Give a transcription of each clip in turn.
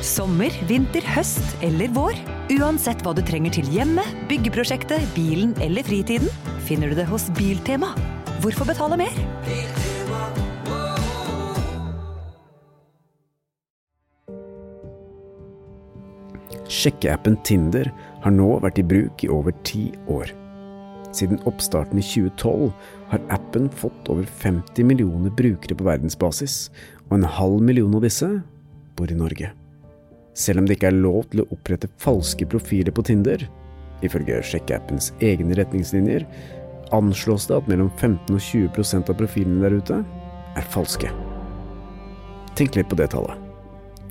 Sommer, vinter, høst eller vår. Uansett hva du trenger til hjemmet, byggeprosjektet, bilen eller fritiden, finner du det hos Biltema. Hvorfor betale mer? Sjekkeappen Tinder har nå vært i bruk i over ti år. Siden oppstarten i 2012 har appen fått over 50 millioner brukere på verdensbasis, og en halv million av disse bor i Norge. Selv om det ikke er lov til å opprette falske profiler på Tinder, ifølge sjekkeappens egne retningslinjer, anslås det at mellom 15 og 20 av profilene der ute er falske. Tenk litt på det tallet.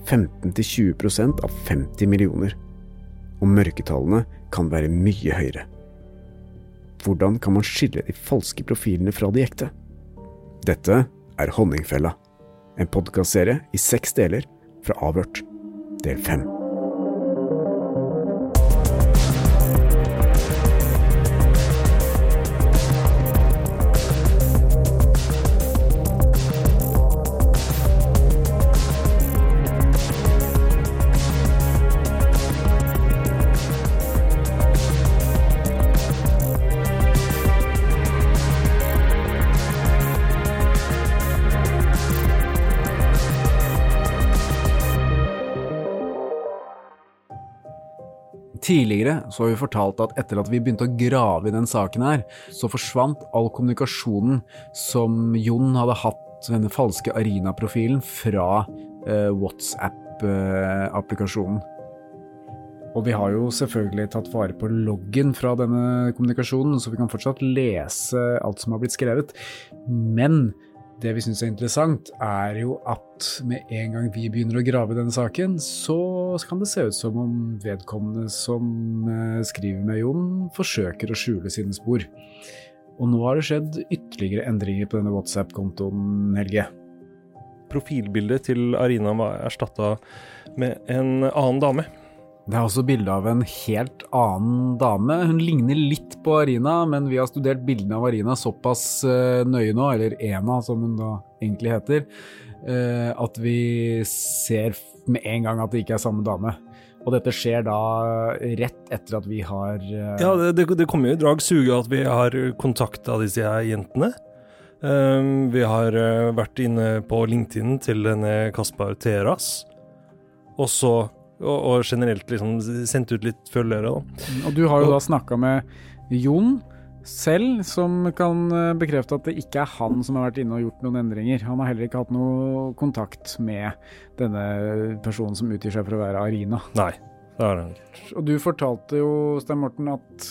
15-20% av 50 millioner. Og mørketallene kan være mye høyere. Hvordan kan man skille de falske profilene fra de ekte? Dette er Honningfella, en podkastserie i seks deler fra Avhørt, del fem. Tidligere så har vi fortalt at etter at vi begynte å grave i den saken her, så forsvant all kommunikasjonen som Jon hadde hatt denne falske Arina-profilen fra eh, WhatsApp-applikasjonen. Og vi har jo selvfølgelig tatt vare på loggen fra denne kommunikasjonen, så vi kan fortsatt lese alt som har blitt skrevet. Men det vi syns er interessant, er jo at med en gang vi begynner å grave i denne saken, så kan det se ut som om vedkommende som eh, skriver med Jon, forsøker å skjule sine spor. Og nå har det skjedd ytterligere endringer på denne WhatsApp-kontoen, Helge. Profilbildet til Arina var erstatta med en annen dame. Det er også bilde av en helt annen dame. Hun ligner litt på Arina, men vi har studert bildene av Arina såpass eh, nøye nå, eller Ena som hun da egentlig heter, eh, at vi ser med en gang at det ikke er samme dame. Og dette skjer da rett etter at vi har eh, Ja, det, det, kommer jo i drag suge at vi har kontakta disse jentene. Um, vi har vært inne på LinkedIn til denne Kaspar Teras. Og så og, og generelt liksom sendt ut litt følgere, da. Og du har jo da snakka med Jon selv, som kan eh, bekrefte at det ikke er han som har vært inne og gjort noen endringer. Han har heller ikke hatt noe kontakt med denne personen som utgir seg for å være Arina. Nei, det har han ikke. Og du fortalte jo, Stein Morten, at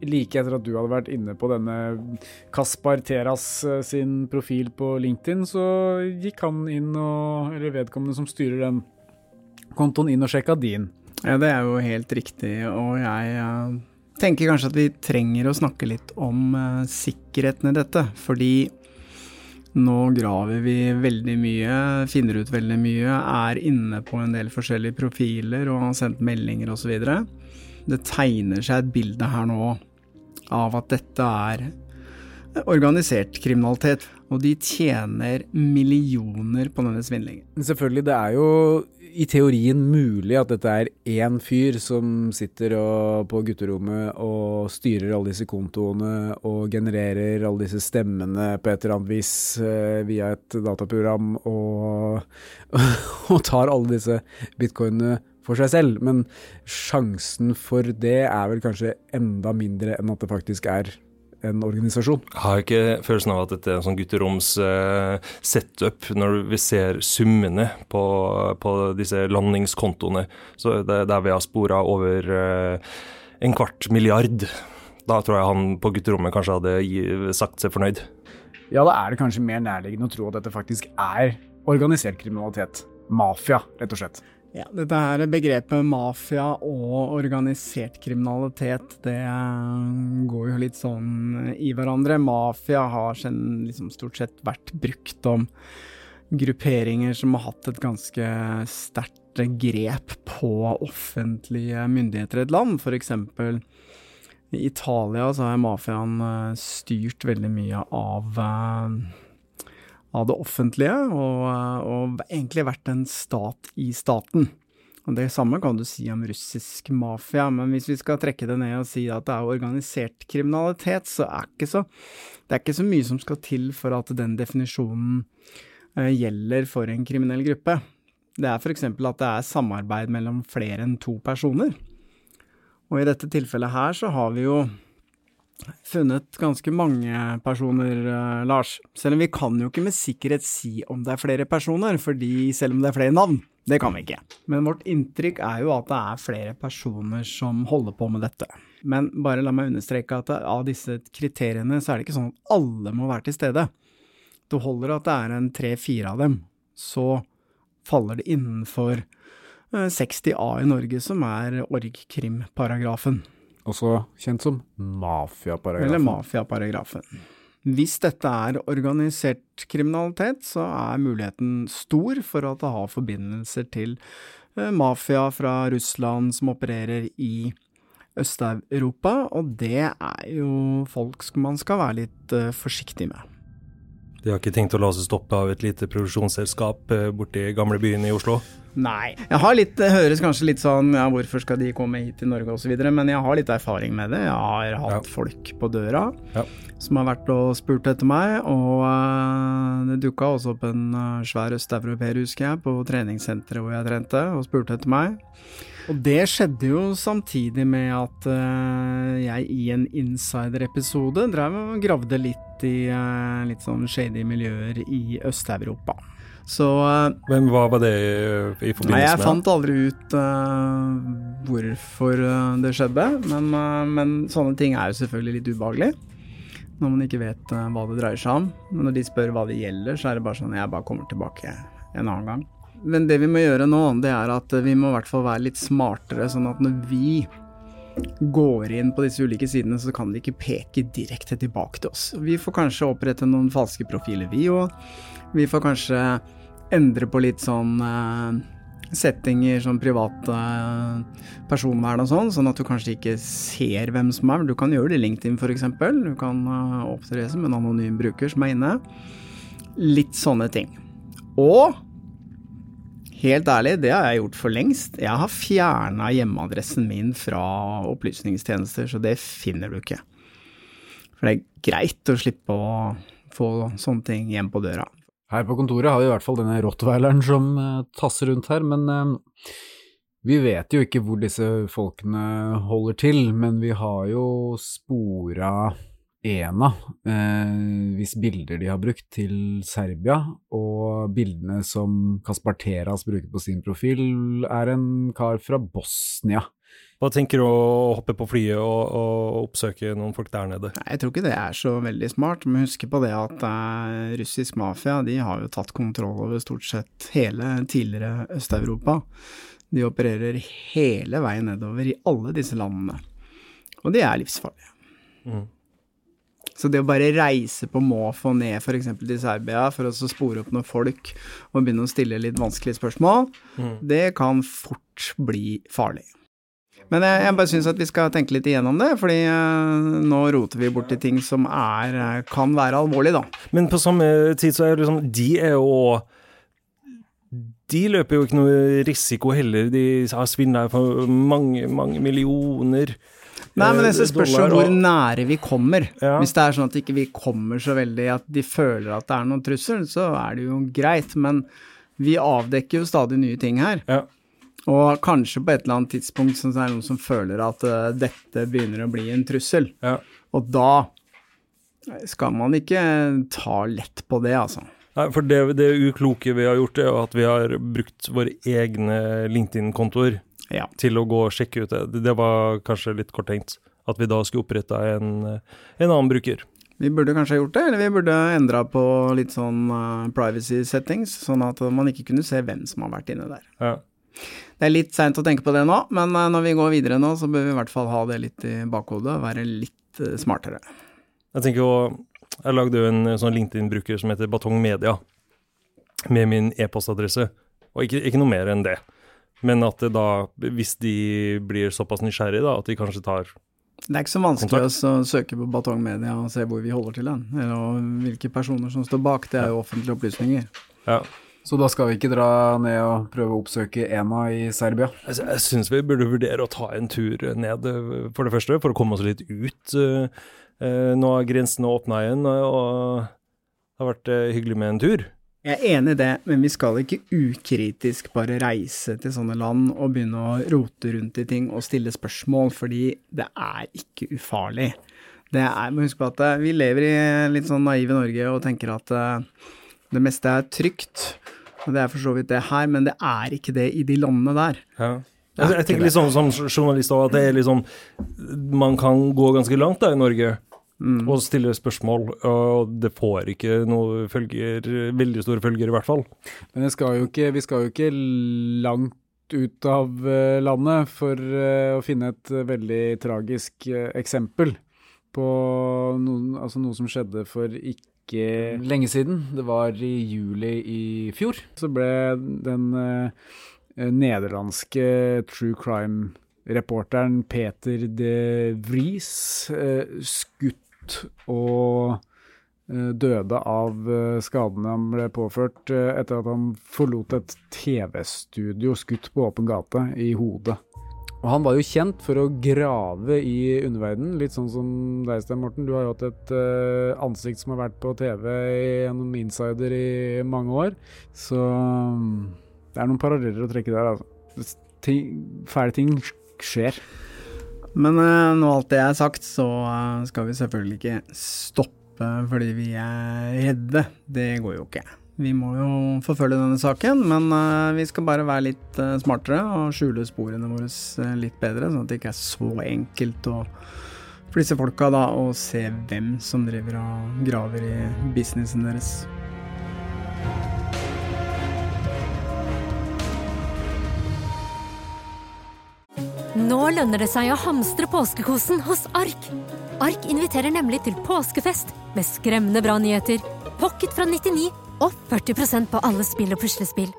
like etter at du hadde vært inne på denne Kaspar Teras eh, sin profil på LinkedIn, så gikk han inn og, eller vedkommende som styrer den kontoen, inn og sjekka din. Ja, det er jo helt riktig, og jeg uh, tenker kanskje at vi trenger å snakke litt om uh, sikkerheten i dette. Fordi nå graver vi veldig mye, finner ut veldig mye, er inne på en del forskjellige profiler og har sendt meldinger osv. Det tegner seg et bilde her nå av at dette er organisert kriminalitet. Og de tjener millioner på denne svindlingen. Selvfølgelig, det er jo i teorien mulig at dette er én fyr som sitter og, på gutterommet og styrer alle disse kontoene og genererer alle disse stemmene på et eller annet vis eh, via et dataprogram og, og tar alle disse bitcoinene for seg selv. Men sjansen for det er vel kanskje enda mindre enn at det faktisk er en organisasjon. Jeg har ikke følelsen av at dette er en sånn gutteroms uh, setup, når vi ser summene på, på disse landingskontoene. Så det, der vi har spora over uh, en kvart milliard. Da tror jeg han på gutterommet kanskje hadde sagt seg fornøyd. Ja, da er det kanskje mer nærliggende å tro at dette faktisk er organisert kriminalitet. Mafia, rett og slett. Ja, dette her begrepet mafia og organisert kriminalitet, det går jo litt sånn i hverandre. Mafia har liksom stort sett vært brukt om grupperinger som har hatt et ganske sterkt grep på offentlige myndigheter i et land. Eksempel i Italia så har mafiaen styrt veldig mye av av det offentlige, og, og, egentlig vært en stat i staten. Og Det samme kan du si om russisk mafia, men hvis vi skal trekke det ned og si at det er organisert kriminalitet, så er ikke så, det er ikke så mye som skal til for at den definisjonen uh, gjelder for en kriminell gruppe. Det er f.eks. at det er samarbeid mellom flere enn to personer. Og i dette tilfellet her så har vi jo funnet ganske mange personer, uh, Lars. Selv om vi kan jo ikke med sikkerhet si om det er flere personer, fordi selv om det er flere navn, det kan vi ikke. Men vårt inntrykk er jo at det er flere personer som holder på med dette. Men bare la meg understreke at av disse kriteriene så er det ikke sånn at alle må være til stede. Det holder at det er en tre-fire av dem. Så faller det innenfor 60 A i Norge, som er org.krim-paragrafen. Også kjent som mafiaparagrafen. Eller mafiaparagrafen. Hvis dette er organisert kriminalitet, så er muligheten stor for at det har forbindelser til eh, mafia fra Russland som opererer i Øst-Europa, og det er jo folk man skal være litt uh, forsiktig med. De har ikke tenkt å la seg stoppe av et lite produksjonsselskap eh, borti gamlebyen i Oslo? Nei. Jeg har litt, Det høres kanskje litt sånn ja, hvorfor skal de komme hit til Norge osv., men jeg har litt erfaring med det. Jeg har hatt ja. folk på døra ja. som har vært og spurt etter meg, og uh, det dukka også opp en uh, svær østeuropeer, husker jeg, på treningssenteret hvor jeg trente, og spurte etter meg. Og det skjedde jo samtidig med at uh, jeg i en insider-episode drev og gravde litt i litt sånn shady miljøer i Øst-Europa. Så Men hva var det i forbindelse med? Jeg fant aldri ut uh, hvorfor uh, det skjedde, men, uh, men, sånne ting er jo selvfølgelig litt ubehagelig. Når man ikke vet hva det dreier seg om. Men når de spør hva det gjelder, så er det bare sånn jeg bare kommer tilbake en annen gang. Men det vi må gjøre nå, det er at vi må i hvert fall være litt smartere, sånn at når vi går inn på disse ulike sidene, så kan de ikke peke direkte tilbake til oss. Vi får kanskje opprette noen falske profiler, vi òg. Vi får kanskje endre på litt sånn uh, settinger, sånn private uh, personvern og sånn, sånn at du kanskje ikke ser hvem som er. Du kan gjøre det i LinkedIn f.eks. Du kan uh, opptre som en anonym bruker som er inne. Litt sånne ting. Og helt ærlig, det har jeg gjort for lengst. Jeg har fjerna hjemmeadressen min fra opplysningstjenester, så det finner du ikke. For det er greit å slippe å få sånne ting hjem på døra. Her på kontoret har vi i hvert fall denne rottweileren som uh, tasser rundt her, men uh, vi vet jo ikke hvor disse folkene holder til, men vi har jo spora Ena, eh, hvis bilder de har brukt, til Serbia, og bildene som Kaspar Teras bruker på sin profil, er en kar fra Bosnia. Hva tenker du å hoppe på flyet og, og, oppsøke noen folk der nede? Jeg tror ikke det er så veldig smart, men husk på det at uh, russisk mafia de har jo tatt kontroll over stort sett hele tidligere Øst-Europa. De opererer hele veien nedover i alle disse landene, og de er livsfarlige. Mm. Så det å bare reise på måfå ned f.eks. til Serbia for å spore opp noen folk og begynne å stille litt vanskelige spørsmål, mm. det kan fort bli farlig. Men jeg, jeg bare syns at vi skal tenke litt igjennom det, fordi eh, nå roter vi borti ting som er, eh, kan være alvorlig, da. Men på samme tid så er det liksom De er jo de løper jo ikke noe risiko heller. De har svindla for mange, mange millioner. Nei, men det spørs jo hvor nære vi kommer. Ja. Hvis det er sånn at ikke vi kommer så veldig at de føler at det er noen trussel, så er det jo greit. Men vi avdekker jo stadig nye ting her. Ja. Og kanskje på et eller annet tidspunkt så er det noen som føler at uh, dette begynner å bli en trussel. Ja. Og da skal man ikke ta lett på det, altså. Nei, for det, det ukloke vi har gjort, er at vi har brukt våre egne LinkedIn-kontoer ja. til å gå og sjekke ut det. Det var kanskje litt korttenkt. At vi da skulle oppretta en, en, annen bruker. Vi burde kanskje ha gjort det, eller vi burde endra på litt sånn uh, privacy settings, sånn at man ikke kunne se hvem som har vært inne der. Ja. Det er litt seint å tenke på det nå, men eh, når vi går videre nå, så bør vi i hvert fall ha det litt i bakhodet og være litt eh, smartere. Jeg tenker jo Jeg lagde jo en sånn LinkedIn-bruker som heter Batong Media, med min e-postadresse, og ikke, ikke, noe mer enn det. Men at det da, hvis de blir såpass nysgjerrige, da, at de kanskje tar det er ikke så vanskelig å søke på Batong Media og se hvor vi holder til den, eller hvilke personer som står bak. Det er jo offentlige opplysninger. Ja. Så da skal vi ikke dra ned og prøve å oppsøke EMA i Serbia? Jeg, jeg syns vi burde vurdere å ta en tur ned, eh, for det første, for å komme oss litt ut. Eh, nå har grensene åpna igjen, og det har vært hyggelig med en tur. Jeg er enig i det, men vi skal ikke ukritisk bare reise til sånne land og begynne å rote rundt i ting og stille spørsmål, fordi det er ikke ufarlig. Det er, må huske på at vi lever i litt sånn naive Norge og tenker at det meste er trygt. Og det er for så vidt det her, men det er ikke det i de landene der. Ja. Jeg, jeg tenker litt sånn som journalist at det er liksom Man kan gå ganske langt da i Norge mm. og stille spørsmål, og det får ikke noe følger, veldig store følger i hvert fall. Men skal ikke, vi skal jo ikke langt ut av eh, landet for eh, å finne et eh, veldig tragisk eksempel på noen, altså noe som skjedde for ikke ikke lenge siden. Det var i juli i fjor. Så ble den uh, nederlandske true crime-reporteren Peter de Vries uh, skutt og uh, døde av skadene han ble påført etter at han forlot et TV-studio skutt på åpen gate i hodet. Og han var jo kjent for å grave i underverdenen, litt sånn som deg, Sten Morten. Du har jo hatt et uh, ansikt som har vært på TV gjennom Insider i mange år. Så um, det er noen paralleller å trekke der, altså. Ting, fæle ting skjer. Men uh, når alt det er sagt, så uh, skal vi selvfølgelig ikke stoppe fordi vi er redde. Det går jo ikke. Vi må jo forfølge denne saken, men uh, vi skal bare være litt uh, smartere og skjule sporene våre uh, litt bedre, sånn at det ikke er så enkelt å for disse folka da å se hvem som driver og graver i businessen deres. Nå lønner det seg å hamstre påskekosen hos Ark. Ark inviterer nemlig til påskefest med skremmende bra nyheter, pocket fra 99 og 40% på alle spill og puslespill.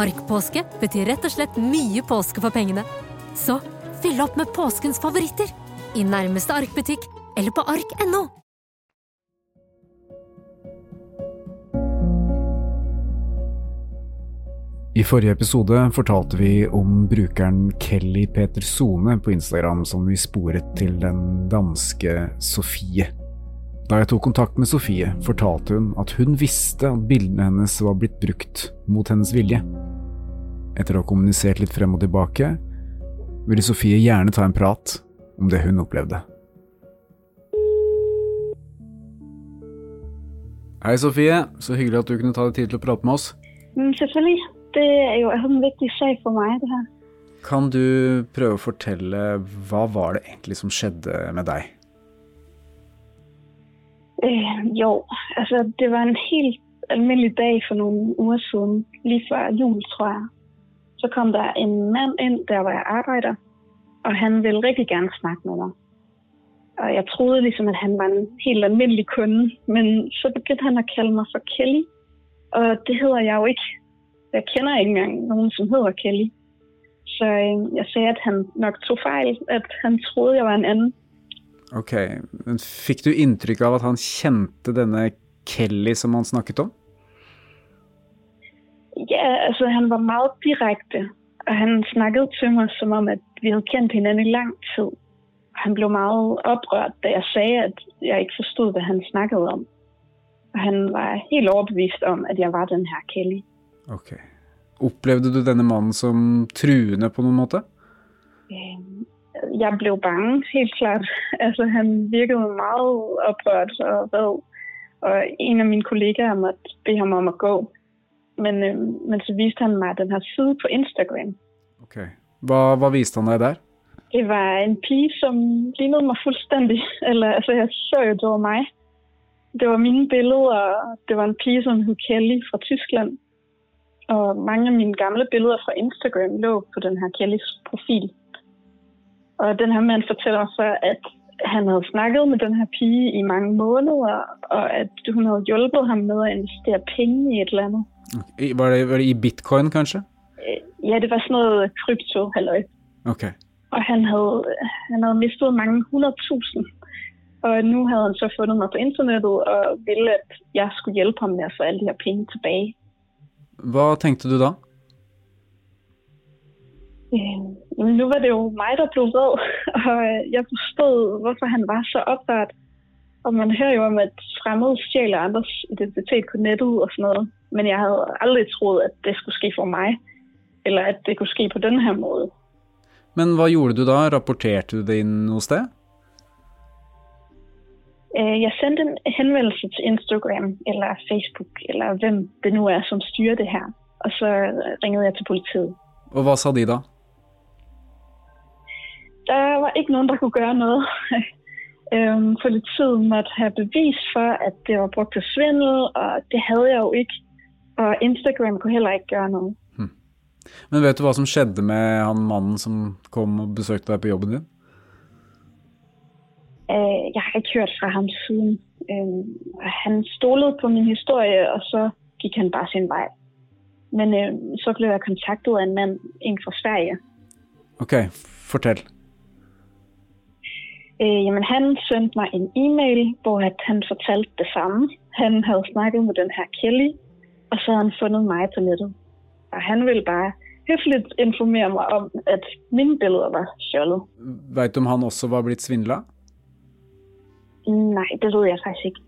Ark-påske betyr rett og slett mye påske for pengene. Så fyll opp med påskens favoritter i nærmeste Ark-butikk eller på ark.no. I forrige episode fortalte vi om brukeren Kelly Peter Sone på Instagram som vi sporet til den danske Sofie. Da jeg tok kontakt med Sofie, fortalte hun at hun visste at bildene hennes var blitt brukt mot hennes vilje. Etter å ha kommunisert litt frem og tilbake, ville Sofie gjerne ta en prat om det hun opplevde. Hei, Sofie. Så hyggelig at du kunne ta deg tid til å prate med oss. Mm, selvfølgelig. Det er jo en viktig skje for meg, det her. Kan du prøve å fortelle hva var det egentlig som skjedde med deg? Øh, jo, altså det var en helt almindelig dag for nogle uger siden, lige før jul, tror jeg. Så kom der en mand ind, der hvor jeg arbejder, og han ville rigtig gerne snakke med mig. Og jeg troede ligesom, at han var en helt almindelig kunde, men så begyndte han at kalde mig for Kelly, og det hedder jeg jo ikke. Jeg kender ikke engang nogen, som hedder Kelly. Så øh, jeg sagde, at han nok tog fejl, at han troede, jeg var en anden. Ok, men Fikk du inntrykk av at han kjente denne Kelly som han snakket om? Ja, altså han var meget direkte, og han snakket til meg som om at vi hadde kjent hverandre i lang tid. Han ble meget opprørt da jeg sa at jeg ikke forstod hva han snakket om. Og han var helt overbevist om at jeg var den her Kelly. Ok. Opplevde du denne mannen som truende på noen måte? Um, jeg blev bange, helt klart. Altså, han virkede meget oprørt og vred. Og en af mine kollegaer måtte bede ham om at gå. Men, øh, men så viste han mig den her side på Instagram. Okay. Hva, hva viste han deg der? Det var en pige, som lignede mig fuldstændig. Eller, altså, jeg så jo, det var mig. Det var mine billeder, og det var en pige, som hed Kelly fra Tyskland. Og mange af mine gamle billeder fra Instagram lå på den her Kellys profil. Og den her mand fortæller så, at han havde snakket med den her pige i mange måneder, og at hun havde hjulpet ham med at investere penge i et eller andet. Var det, var det i bitcoin, kanskje? Øh, ja, det var sådan noget krypto, halløj. Okay. Og han havde, han havde mistet mange hundredtusind. Og nu havde han så fundet mig på internettet og ville, at jeg skulle hjælpe ham med at få alle de her penge tilbage. Hva tenkte du da? Øh, jamen, nu var det jo mig, der blev vred, og jeg forstod, hvorfor han var så oprørt. Og man hører jo om, at fremmede stjæler andres identitet på nettet og sådan noget. Men jeg havde aldrig troet, at det skulle ske for mig, eller at det kunne ske på den her måde. Men hva gjorde du da? Rapporterte du det inn noe sted? Øh, Jeg sendte en henvendelse til Instagram eller Facebook, eller hvem det nu er, som styrer det her. Og så ringede jeg til politiet. Og hva sa de da? Der var ikke nogen, der kunne gøre noget. Øhm, Politiet måtte have bevis for, at det var brugt til svindel, og det havde jeg jo ikke. Og Instagram kunne heller ikke gøre noget. Men vet du hva som skjedde med han mannen som kom og besøkte deg på jobben din? Øh, Jeg har ikke hørt fra ham siden. Øhm, Han stolede på min historie, og så gik han bare sin vej. Men øh, så blev jeg kontaktet af en mand, en fra Sverige. Ok, fortell. Øh, jamen, han sendte mig en e-mail, hvor at han fortalte det samme. Han havde snakket med den her Kelly, og så havde han fundet mig på nettet. Og han ville bare høfligt informere mig om, at mine billeder var stjålet. Veit du om han også var blitt svindla? Nej, det ved jeg faktisk ikke.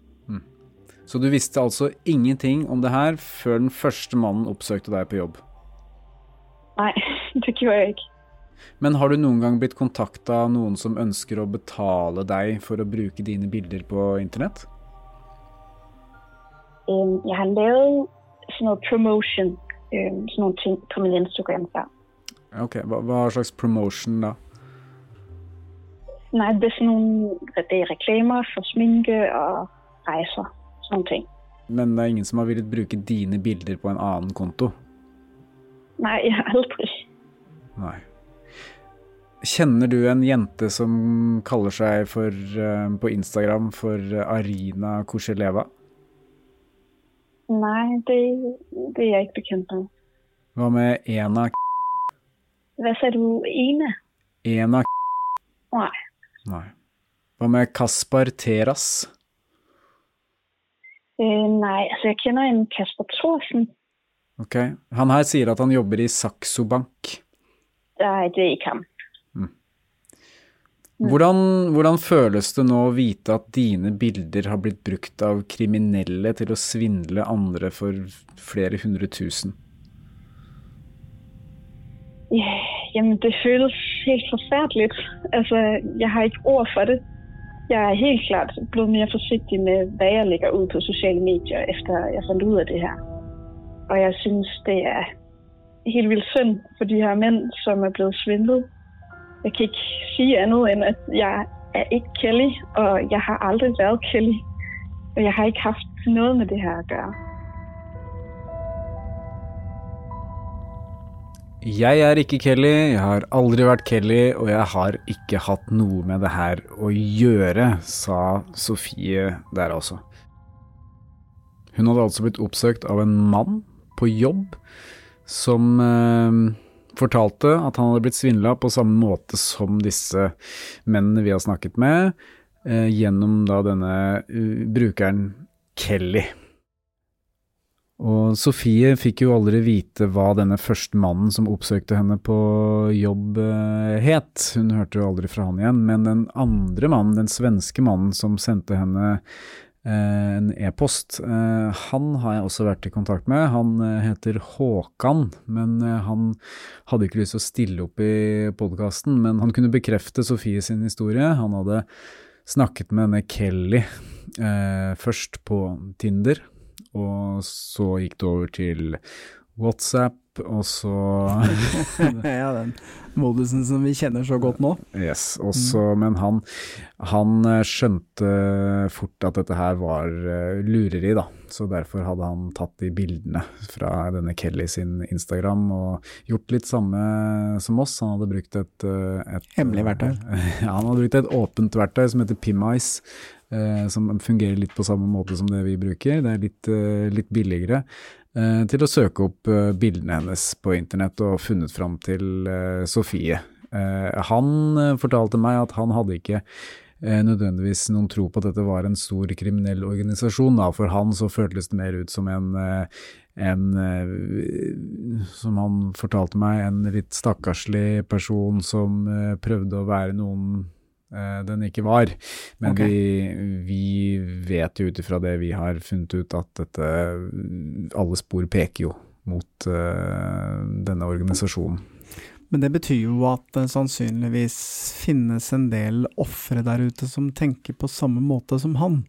Så du visste altså ingenting om det her før den første mannen oppsøkte deg på jobb. Nej, det gjorde jeg ikke. Men har du noen gang blitt kontakta av noen som ønsker å betale deg for å bruke dine bilder på internett? Um, jeg har laget sånn promotion, um, sånne ting på min Instagram før. Ok, hva, hva slags promotion da? Nei, det er sånn er reklamer for sminke og reiser. Sånne ting. Men det er ingen som har villet bruke dine bilder på en annen konto? Nei, aldrig. Nei. Kjenner du en jente som kaller seg for, eh, på Instagram for Arina Korseleva? Nei, det, det er jeg ikke bekendt med. Hva med Ena Hva sa du? Ene? Ena k***? Nei. Hva med Kaspar Teras? Uh, nei, altså jeg kjenner en Kasper Thorsen. Ok. Han her sier at han jobber i Saxo Bank. Nei, det er ikke ham. Hvordan, hvordan føles det nå å vite at dine bilder har blitt brukt av kriminelle til å svindle andre for flere hundre tusen? Ja, jamen, det føles helt forfærdeligt. Altså, jeg har ikke ord for det. Jeg er helt klart blevet mer forsiktig med, hva jeg legger ut på sosiale medier, efter jeg fant ut av det her. Og jeg synes, det er helt vildt synd for de her menn som er blevet svindlet. Jeg kan ikke si annet enn at jeg er ikke Kelly, og jeg har aldri vært Kelly. Og jeg har ikke haft noe med det her å gjøre. Jeg er ikke Kelly, jeg har aldri vært Kelly, og jeg har ikke hatt noe med det her å gjøre, sa Sofie der altså. Hun hadde altså blitt oppsøkt av en mann på jobb som eh, fortalte at han hadde blitt svindla på samme måte som disse mennene vi har snakket med, eh, gjennom da denne uh, brukeren Kelly. Og Sofie fikk jo aldri vite hva denne første mannen som oppsøkte henne på jobb eh, het. Hun hørte jo aldri fra han igjen, men den andre mannen, den svenske mannen som sendte henne en e-post, eh, han har jeg også vært i kontakt med. Han eh, heter Håkan, men eh, han hadde ikke lyst til å stille opp i podkasten, men han kunne bekrefte Sofie sin historie. Han hadde snakket med denne Kelly eh, først på Tinder, og så gikk det over til WhatsApp, og så ja, den modusen som vi kjenner så godt nå. Yes, også, men han, han eh, skjønte fort at dette her var eh, lureri, da. Så derfor hadde han tatt de bildene fra denne Kelly sin Instagram og gjort litt samme som oss. Han hadde brukt et, eh, et Hemmelig verktøy. Ja, han hadde brukt et åpent verktøy som heter Pimice. Eh, som fungerer litt på samme måte som det vi bruker. Det er litt, eh, litt billigere. Eh, til å søke opp eh, bildene hennes på internett og funnet fram til eh, Sofie. Han fortalte meg at han hadde ikke nødvendigvis noen tro på at dette var en stor kriminell organisasjon. For han så føltes det mer ut som en, en Som han fortalte meg, en litt stakkarslig person som prøvde å være noen den ikke var. Men okay. vi, vi vet jo ut ifra det vi har funnet ut, at dette Alle spor peker jo mot uh, denne organisasjonen. Men det betyr jo at det sannsynligvis finnes en del ofre der ute som tenker på samme måte som han.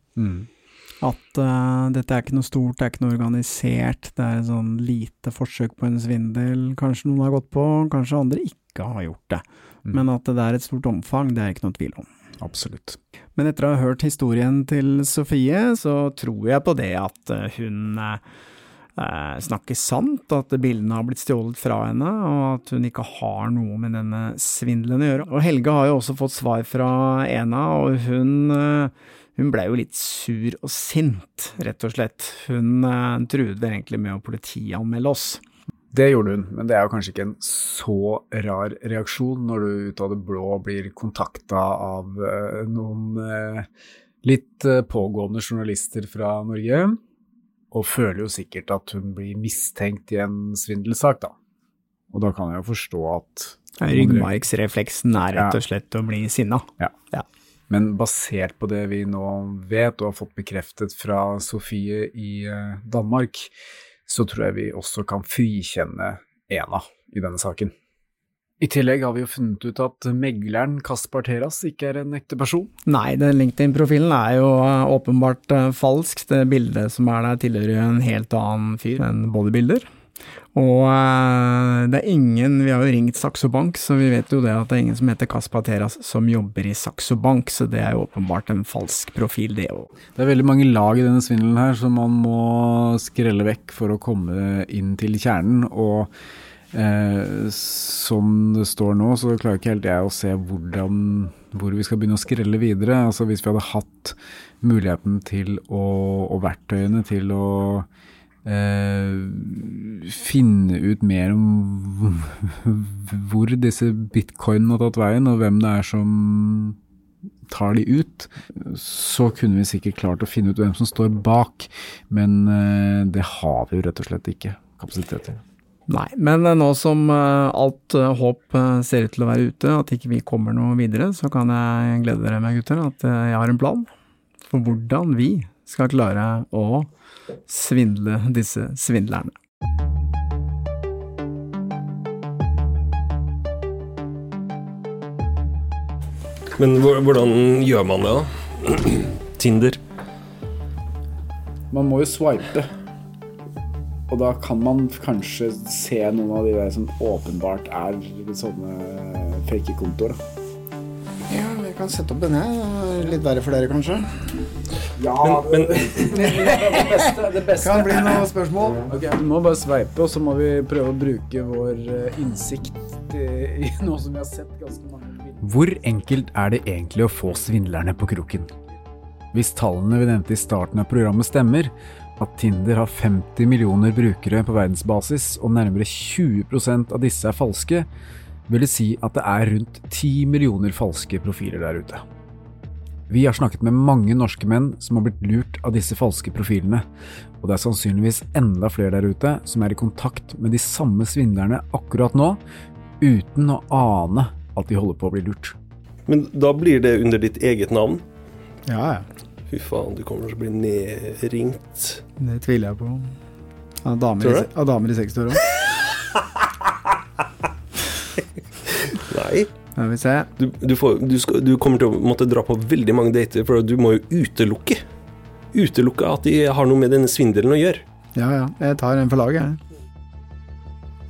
At uh, dette er ikke noe stort, det er ikke noe organisert, det er et sånn lite forsøk på en svindel. Kanskje noen har gått på, kanskje andre ikke har gjort det. Mm. Men at det er et stort omfang, det er ikke noe tvil om. Absolutt. Men etter å ha hørt historien til Sofie, så tror jeg på det at eh, hun eh, eh, snakker sant, at bildene har blitt stjålet fra henne, og at hun ikke har noe med denne svindelen å gjøre. Og Helge har jo også fått svar fra Ena, og hun, eh, hun ble jo litt sur og sint, rett og slett. Hun eh, truet vel egentlig med å politianmelde oss. Det gjorde hun, men det er jo kanskje ikke en så rar reaksjon når du ut av det blå blir kontakta av eh, noen eh, litt eh, pågående journalister fra Norge, og føler jo sikkert at hun blir mistenkt i en svindelsak, da. Og da kan jeg jo forstå at Ryggmargsrefleksen er rett og slett å bli sinna. Men basert på det vi nå vet og har fått bekreftet fra Sofie i Danmark, så tror jeg vi også kan frikjenne Ena i denne saken. I tillegg har vi jo funnet ut at megleren Kaspar Teras ikke er en ekte person. Nei, den LinkedIn-profilen er jo eh, åpenbart eh, falsk. Det bildet som er der tilhører jo en helt annen fyr, enn bodybuilder. Og eh, det er ingen, vi har jo ringt Saxo Bank, så vi vet jo det at det er ingen som heter Kaspar Teras som jobber i Saxo Bank, så det er jo åpenbart en falsk profil, det òg. Det er veldig mange lag i denne svindelen her som man må skrelle vekk for å komme inn til kjernen. Og eh, som det står nå, så klarer ikke helt jeg å se hvordan, hvor vi skal begynne å skrelle videre. Altså Hvis vi hadde hatt muligheten til å, og verktøyene til å eh, finne ut mer om hvor disse bitcoinene har tatt veien, og hvem det er som tar de ut, så kunne vi sikkert klart å finne ut hvem som står bak, men eh, det har vi jo rett og slett ikke kapasitet til. Nei, men eh, nå som eh, alt håp ser ut til å være ute, at ikke vi kommer noe videre, så kan jeg glede dere med, gutter, at jeg har en plan for hvordan vi skal klare å svindle disse svindlerne. Men hvordan gjør man det, da? Tinder. Man må jo swipe, og da kan man kanskje se noen av de der som åpenbart er sånne fake kontoer. Ja, vi kan sette opp denne. Litt verre for dere, kanskje. Ja, Men, det beste, det beste Kan bli noen spørsmål. Okay, Vi må bare sveipe, og så må vi prøve å bruke vår eh, innsikt i, i noe som vi har sett ganske mange. Hvor enkelt er det egentlig å få svindlerne på kroken? Hvis tallene vi nevnte i starten av programmet stemmer, at Tinder har 50 millioner brukere på verdensbasis, og nærmere 20% av disse er falske, vil det si at det er rundt 10 millioner falske profiler der ute. Vi har snakket med mange norske menn som har blitt lurt av disse falske profilene, og det er sannsynligvis enda flere der ute som er i kontakt med de samme svindlerne akkurat nå, uten å ane at de holder på å bli lurt. men da blir det under ditt eget navn. Ja, ja. Fy faen, du kommer til å bli nedringt. Det tviler jeg på. Av damer, damer i 60-åra. Nei. Skal vi se. Du, du, får, du, skal, du kommer til å måtte dra på veldig mange dater, for du må jo utelukke. Utelukke at de har noe med denne svindelen å gjøre. Ja ja, jeg tar en for laget, jeg.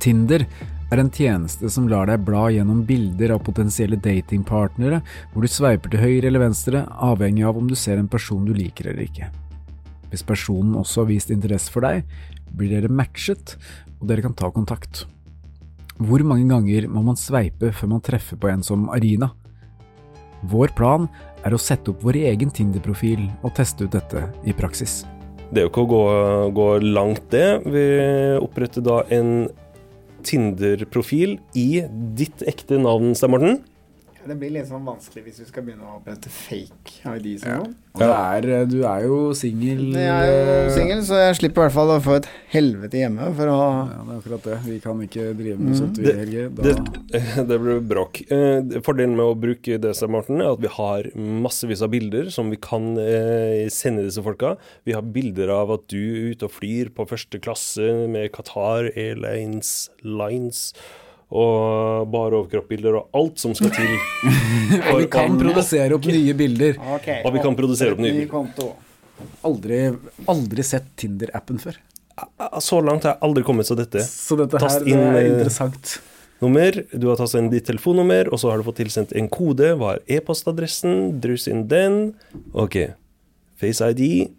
Tinder er en tjeneste som lar deg bla gjennom bilder av potensielle datingpartnere, hvor du sveiper til høyre eller venstre, avhengig av om du ser en person du liker eller ikke. Hvis personen også har vist interesse for deg, blir dere matchet, og dere kan ta kontakt. Hvor mange ganger må man sveipe før man treffer på en som Arina? Vår plan er å sette opp vår egen Tinder-profil og teste ut dette i praksis. Det er jo ikke å gå, gå langt, det. Vi oppretter da en Tinder-profil i ditt ekte navn, Stein Morten. Det blir litt sånn vanskelig hvis vi skal begynne å opprette fake IDs og Ja. sånn. Og er, eh, du er jo singel Jeg er jo eh, singel, så jeg slipper i hvert fall å få et helvete hjemme for å Ja, det er akkurat det. Vi kan ikke drive med Mm. sånt, vi, Det- Helge. Da, Det, det blir bråk. Eh, Fordelen med å bruke det, Stein Morten, er at vi har massevis av bilder som vi kan eh, sende disse folka. Vi har bilder av at du er ute og flyr på første klasse med Qatar Airlines Lines. Og bare overkroppbilder og alt som skal til. og vi kan produsere opp nye bilder. Okay, Og vi kan produsere opp nye bilder. Aldri, aldri sett Tinder-appen før. Så langt har jeg aldri kommet til dette. Så dette Tast her inn, er eh, interessant. Nummer, du har tastet inn ditt telefonnummer, og så har du fått tilsendt en kode. Hva er e-postadressen? Drus inn den. Ok. Face ID.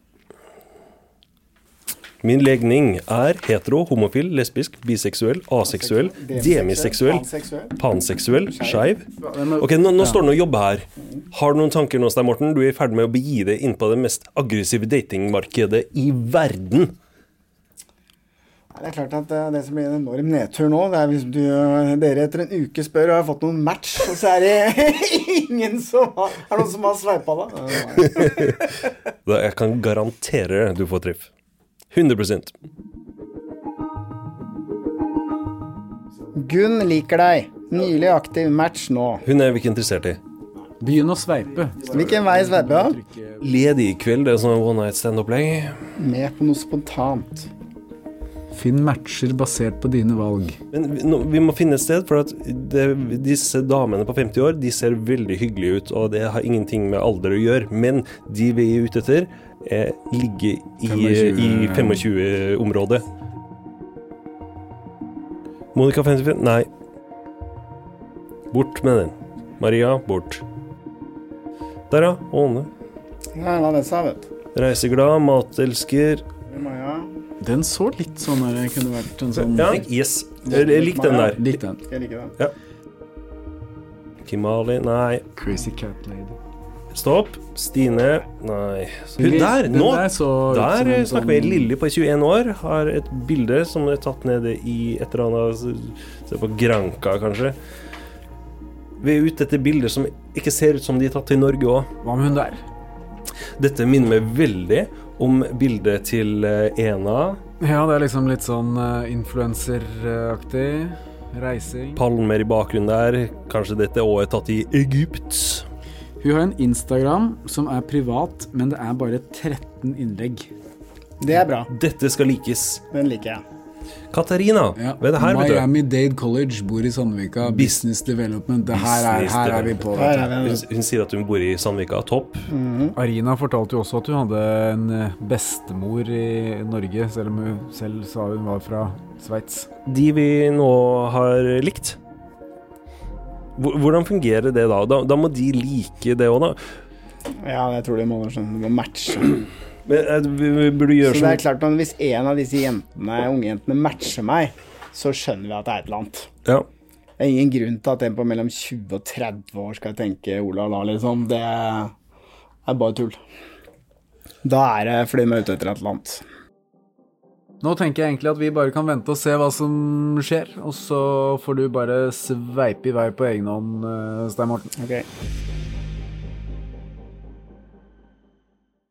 Min legning er hetero, homofil, lesbisk, biseksuell, aseksuell, demiseksuell, Panseksuell. skeiv. Ok, nå, nå står det noe å jobbe her. Har du noen tanker nå, Stein Morten? Du er i ferd med å begi deg inn på det mest aggressive datingmarkedet i verden. Det er klart at eh, det som blir en enorm nedtur nå, det er hvis du, dere etter en uke spør og har fått noen match, og så er det ingen som har Er noen som har sveipa? Da jeg kan garantere du får treff. 100 Gunn liker deg. Nylig aktiv match nå. Hun er vi ikke interessert i. Begynn å sveipe. Hvilken vei sveiper du? Ledig i kveld, det er sånn one night stand-opplegg. Med på noe spontant. Finn matcher basert på dine valg. Men vi, nå, vi må finne et sted, for at det, disse damene på 50 år de ser veldig hyggelige ut, og det har ingenting med alder å gjøre. Men de vi er ute etter, er, ligge i, 25-området. 25-området. Monica 55 Nei. Bort med den. Maria, bort. Der, ja. Åne. Nei, hva det seg, vet du. Reiseglad, matelsker. Maja. Den så litt sånn der kunne vært en sånn Ja, yes. Jeg likte den der. Lik den. Jeg liker den. Kimali, nei. Crazy Cat Lady. Stopp. Stine, nei. Hun der, nå der snakker vi sånn- Lilly på 21 år. Har et bilde som er tatt nede i et eller annet Se på Granka, kanskje. Vi er ute etter bilder som ikke ser ut som de er tatt i Norge òg. Hva med hun der? Dette minner meg veldig om bildet til eh, Ena. Ja, det er liksom litt sånn uh, influenseraktig. Reising. Palmer i bakgrunnen der. Kanskje dette òg er tatt i Egypt. Hun har en Instagram som er privat, men det er bare 13 innlegg. Det er bra. Dette skal likes. Den liker jeg. Katarina, Ja. hva er det her? Miami Dade College, bor i Sandvika. Business Development. Det her er, her er vi på. Her er vi. Hun, hun sier at hun bor i Sandvika. Topp. Arina fortalte jo også at hun hadde en eh, bestemor i Norge, selv om hun selv sa hun var fra Sveits. De vi nå har likt. Hvor- Hvordan fungerer det da? Da, da må de like det òg, da. Ja, jeg tror de må, skjønne, det må matche. Men eh, vi, burde Så gjøre det er sånn klart hvis en av disse jentene, ungjentene matcher meg, så skjønner vi at det er et eller annet. ja. Det er ingen grunn til at en på mellom 20 og 30 år skal tenke Ola da, liksom. Det er bare tull. Da er det fordi de er ute etter et eller annet. Nå tenker jeg egentlig at vi bare kan vente og se hva som skjer, og så får du bare sveipe i vei på egen hånd, eh, Stein Morten. Ok.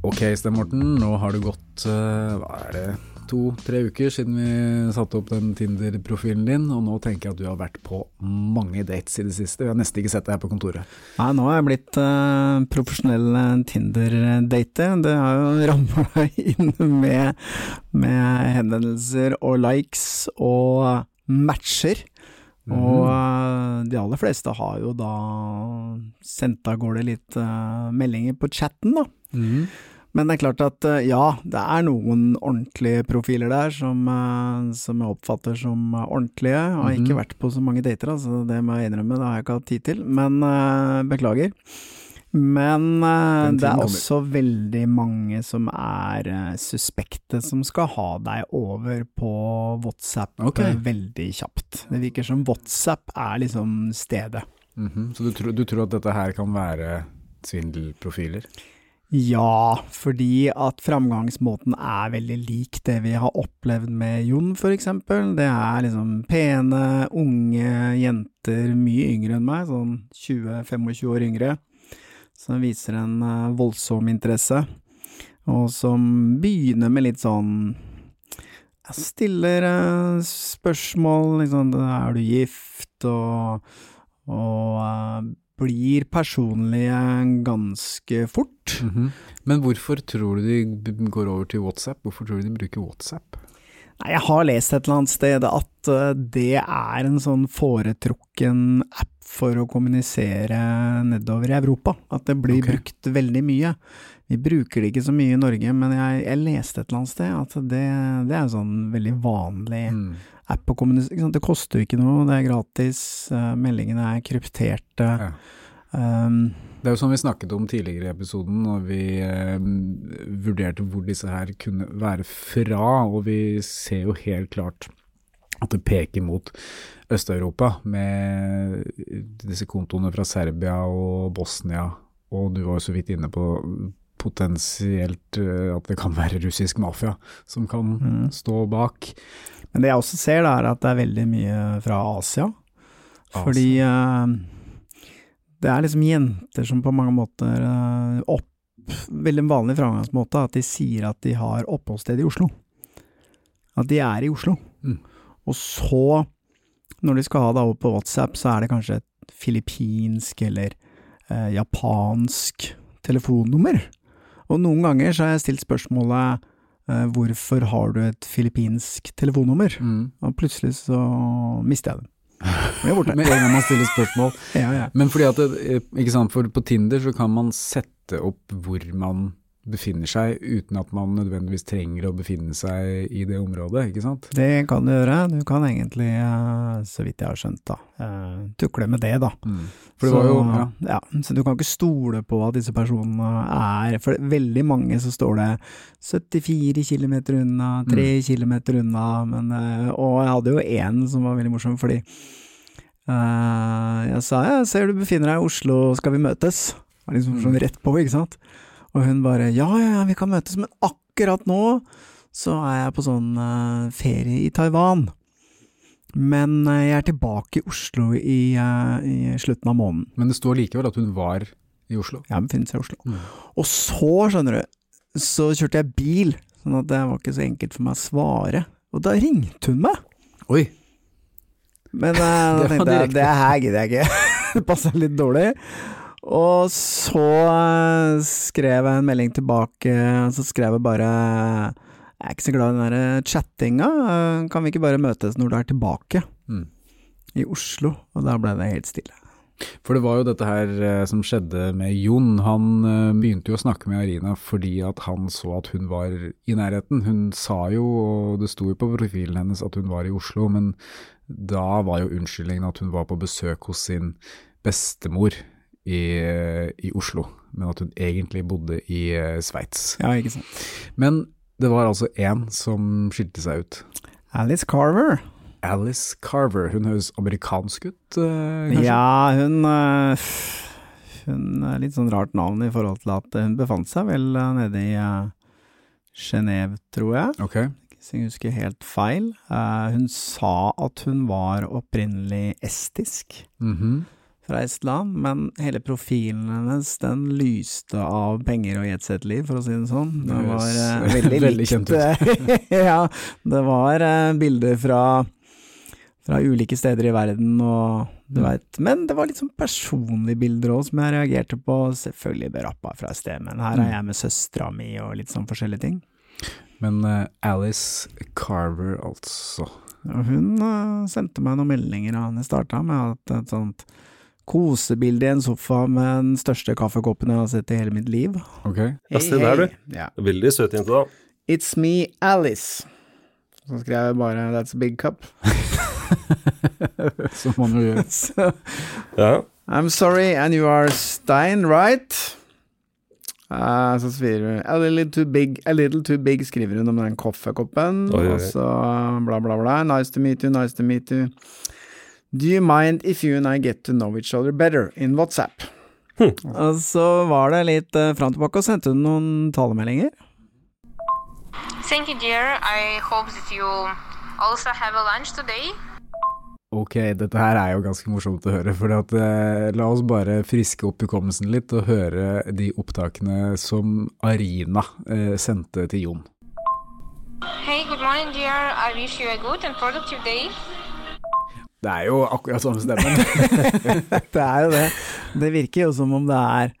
Ok, Sten Morten, nå har det gått eh, hva er det, to-tre uker siden vi satte opp den Tinder-profilen din, og nå tenker jeg at du har vært på mange dates i det siste. Vi har nesten ikke sett deg her på kontoret. Nei, nå har jeg blitt uh, profesjonell eh, Tinder-dater. Det har jo ramla inn med, med henvendelser og likes og matcher. Og eh, de aller fleste har jo da sendt av gårde litt uh, meldinger på chatten, da. Mhm. Men det er klart at eh, ja, det er noen ordentlige profiler der som, eh, som jeg oppfatter som ordentlige. Jeg har ikke Mhm. vært på så mange dater, altså det må jeg innrømme, det har jeg ikke hatt tid til. Men eh, beklager. Men det er også veldig mange som er suspekte, som skal ha deg over på WhatsApp Ok. eh, veldig kjapt. Det virker som WhatsApp er liksom stedet. Mhm. Så du tror, du tror at dette her kan være svindelprofiler? Ja, fordi at framgangsmåten er veldig lik det vi har opplevd med Jon, for eksempel. Det er liksom pene, unge jenter, mye yngre enn meg, sånn 20-25 år yngre, som viser en eh, voldsom interesse, og som begynner med litt sånn jeg stiller spørsmål, liksom, er du gift, og, og eh, blir personlige ganske fort. Mhm. Men hvorfor tror du de går over til WhatsApp? Hvorfor tror du de bruker WhatsApp? Nei, jeg har lest et eller annet sted at eh, det er en sånn foretrukken app for å kommunisere nedover i Europa. At det blir okay. brukt veldig mye. Vi bruker det ikke så mye i Norge, men jeg, jeg leste et eller annet sted at det, det er en sånn veldig vanlig Mm. App å kommunisere? Det koster jo ikke noe, det er gratis, eh, meldingene er krypterte. Ja. Um, Det er jo som vi snakket om tidligere i episoden, når vi eh, vurderte hvor disse her kunne være fra, og vi ser jo helt klart at det peker mot Øst-Europa, med disse kontoene fra Serbia og Bosnia, og du var jo så vidt inne på potensielt eh, at det kan være russisk mafia som kan Mm. stå bak. Men det jeg også ser, da, er at det er veldig mye fra Asia. Asia. Fordi uh, det er liksom jenter som på mange måter uh, opp Veldig vanlig framgangsmåte at de sier at de har oppholdssted i Oslo. At de er i Oslo. Mm. Og så, når de skal ha det over på WhatsApp, så er det kanskje et filippinsk eller eh, japansk telefonnummer. Og noen ganger så har jeg stilt spørsmålet hvorfor har du et filippinsk telefonnummer? Mm. Og plutselig så mister jeg den. Jeg. Med en gang man stiller spørsmål. ja, ja. Men fordi at eh, ikke sant, for på Tinder så kan man sette opp hvor man befinner seg, uten at man nødvendigvis trenger å befinne seg i det området, ikke sant? Det kan du gjøre. Du kan egentlig, eh, så vidt jeg har skjønt, da, eh, tukle med det, da. For det var jo, så, ja. ja, så du kan ikke stole på at disse personene er For veldig mange så står det 74 km unna, 3 Mm. km unna, men eh, Og jeg hadde jo én som var veldig morsom, fordi jeg sa jeg ser du befinner deg i Oslo, skal vi møtes? Det var Liksom Mm. sånn rett på, ikke sant? Og hun bare ja, ja, ja, vi kan møtes, men akkurat nå så er jeg på sånn uh, ferie i Taiwan. Men uh, jeg er tilbake i Oslo i, uh, i slutten av måneden. Men det står likevel at hun var i Oslo. Jeg befinner seg i Oslo. Mm. Og så, skjønner du, så kjørte jeg bil, sånn at det var ikke så enkelt for meg å svare. Og da ringte hun meg! Oi! Men da tenkte jeg det her gidder jeg ikke. det passer litt dårlig. Og så eh, skrev jeg en melding tilbake, og så skrev jeg bare Jeg er ikke så glad i den der chattinga, eh, kan vi ikke bare møtes når du er tilbake Mm. i Oslo? Og da ble det helt stille. For det var jo dette her eh, som skjedde med Jon. Han eh, begynte jo å snakke med Arina fordi at han så at hun var i nærheten. Hun sa jo, og det sto jo på profilen hennes at hun var i Oslo, men da var jo unnskyldningen at hun var på besøk hos sin bestemor i, i Oslo, men at hun egentlig bodde i eh, Sveits. Ja, ikke sant. Men det var altså én som skilte seg ut. Alice Carver. Alice Carver. Hun høres amerikansk ut, eh, kanskje? Ja, hun øh, Hun er litt sånn rart navn i forhold til at hun befant seg vel nede i Genéve, tror jeg, Ok. hvis jeg husker helt feil. Eh, hun sa at hun var opprinnelig estisk Mhm. Fra Estland, men hele profilen hennes den lyste av penger og jetset-liv, for å si det sånn. Det var eh, veldig, veldig kjent ut. ja, det var uh, bilder fra fra ulike steder i verden, og du Mm. veit Men det var litt sånn personlige bilder òg, som jeg reagerte på. Selvfølgelig berappa fra et sted, men her Mm. er jeg med søstera mi og litt sånn forskjellige ting. Men uh, Alice Carver, altså. Hun uh, sendte meg noen meldinger, og det starta med at et sånt kosebilde i en sofa med den største kaffekoppen jeg har sett i hele mitt liv. Ok. Ja, se der, du. Ja. Veldig søt jente, da. It's me, Alice. Så skrev jeg bare That's a big cup. Som man jo gjør. Ja. I'm sorry, and you are Stein, right? Uh, så skriver hun a little, too big, a little too big, skriver hun om den kaffekoppen. Og så bla, bla, bla. Nice to meet you, nice to meet you. Do you mind if you and I get to know each other better in WhatsApp? Hm. Og så var det litt uh, fram og tilbake, og sendte hun noen talemeldinger. Thank you, dear. I hope that you also have a lunch today. Ok, dette her er jo ganske morsomt å høre, for at, eh, la oss bare friske opp hukommelsen litt og høre de opptakene som Arina eh, sendte til Jon. Hey, good morning, dear. I wish you a good and productive day. Det er jo akkurat samme stemmen. det er jo det. Det virker jo som om det er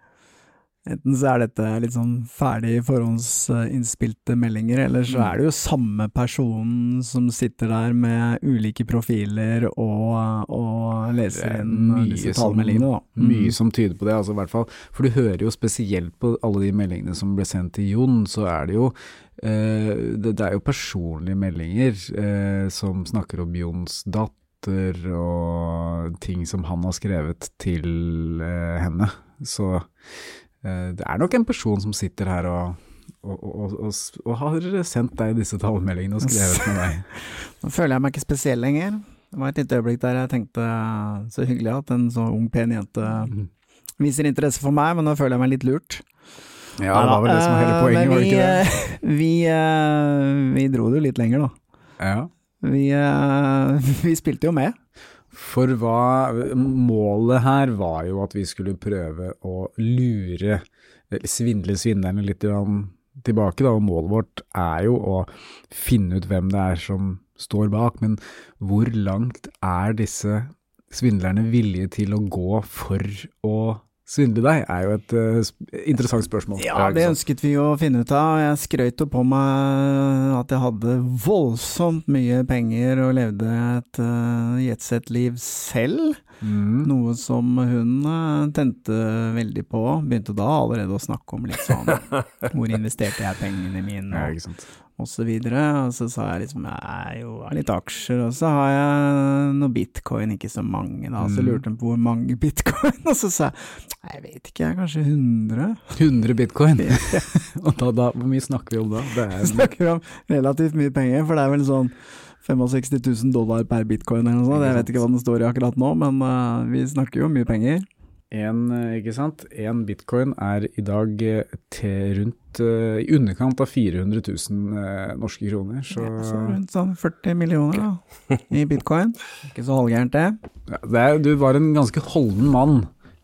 Enten så er dette litt sånn ferdig forhåndsinnspilte meldinger, eller så er det jo samme personen som sitter der med ulike profiler og, og leser er inn disse talemeldingene, da. Mm. Mye som tyder på det, altså, i hvert fall. For du hører jo spesielt på alle de meldingene som ble sendt til Jon, så er det jo eh, det, det er jo personlige meldinger eh, som snakker om Jons datter og ting som han har skrevet til eh, henne. Så eh, det er nok en person som sitter her og og, og, og, og, har sendt deg disse talemeldingene og skrevet med deg. Nå føler jeg meg ikke spesiell lenger. Det var et lite øyeblikk der jeg tenkte så hyggelig at en så ung, pen jente viser interesse for meg, men nå føler jeg meg litt lurt. Ja, det var vel det som var hele Eh, poenget, vi, var det ikke det? eh, Vi, eh, vi dro det jo litt lenger, da. Ja. Vi, eh, vi spilte jo med. For hva Målet her var jo at vi skulle prøve å lure, svindle svindlerne litt tilbake, da. Og målet vårt er jo å finne ut hvem det er som står bak. Men hvor langt er disse svindlerne villige til å gå for å svindle deg, er jo et uh, interessant spørsmål. Ja, det ønsket vi å finne ut av. Jeg skrøt jo på meg at jeg hadde voldsomt mye penger og levde et uh, jetsett-liv selv. Mm. Noe som hun eh, tente veldig på. Begynte da allerede å snakke om litt sånn Hvor investerte jeg pengene mine, Ja, og, så videre. Og så sa jeg liksom jeg jo har litt aksjer, og så har jeg noe bitcoin, ikke så mange da. Så Mm. lurte hun på hvor mange bitcoin, og så sa jeg jeg vet ikke, jeg kanskje 100. 100 bitcoin. og da, da, hvor mye snakker vi om da? Det Vi er, snakker om relativt mye penger, for det er vel sånn 65 000 dollar per bitcoin eller noe sånt. Jeg vet ikke hva den står i akkurat nå, men uh, vi snakker jo om mye penger. En, eh, ikke sant? En bitcoin er i dag eh, til rundt eh, i underkant av 400 000 eh, norske kroner, så Ja, så rundt sånn 40 millioner da, i bitcoin. Ikke så halvgærent det. ja, det er, du var en ganske holden mann,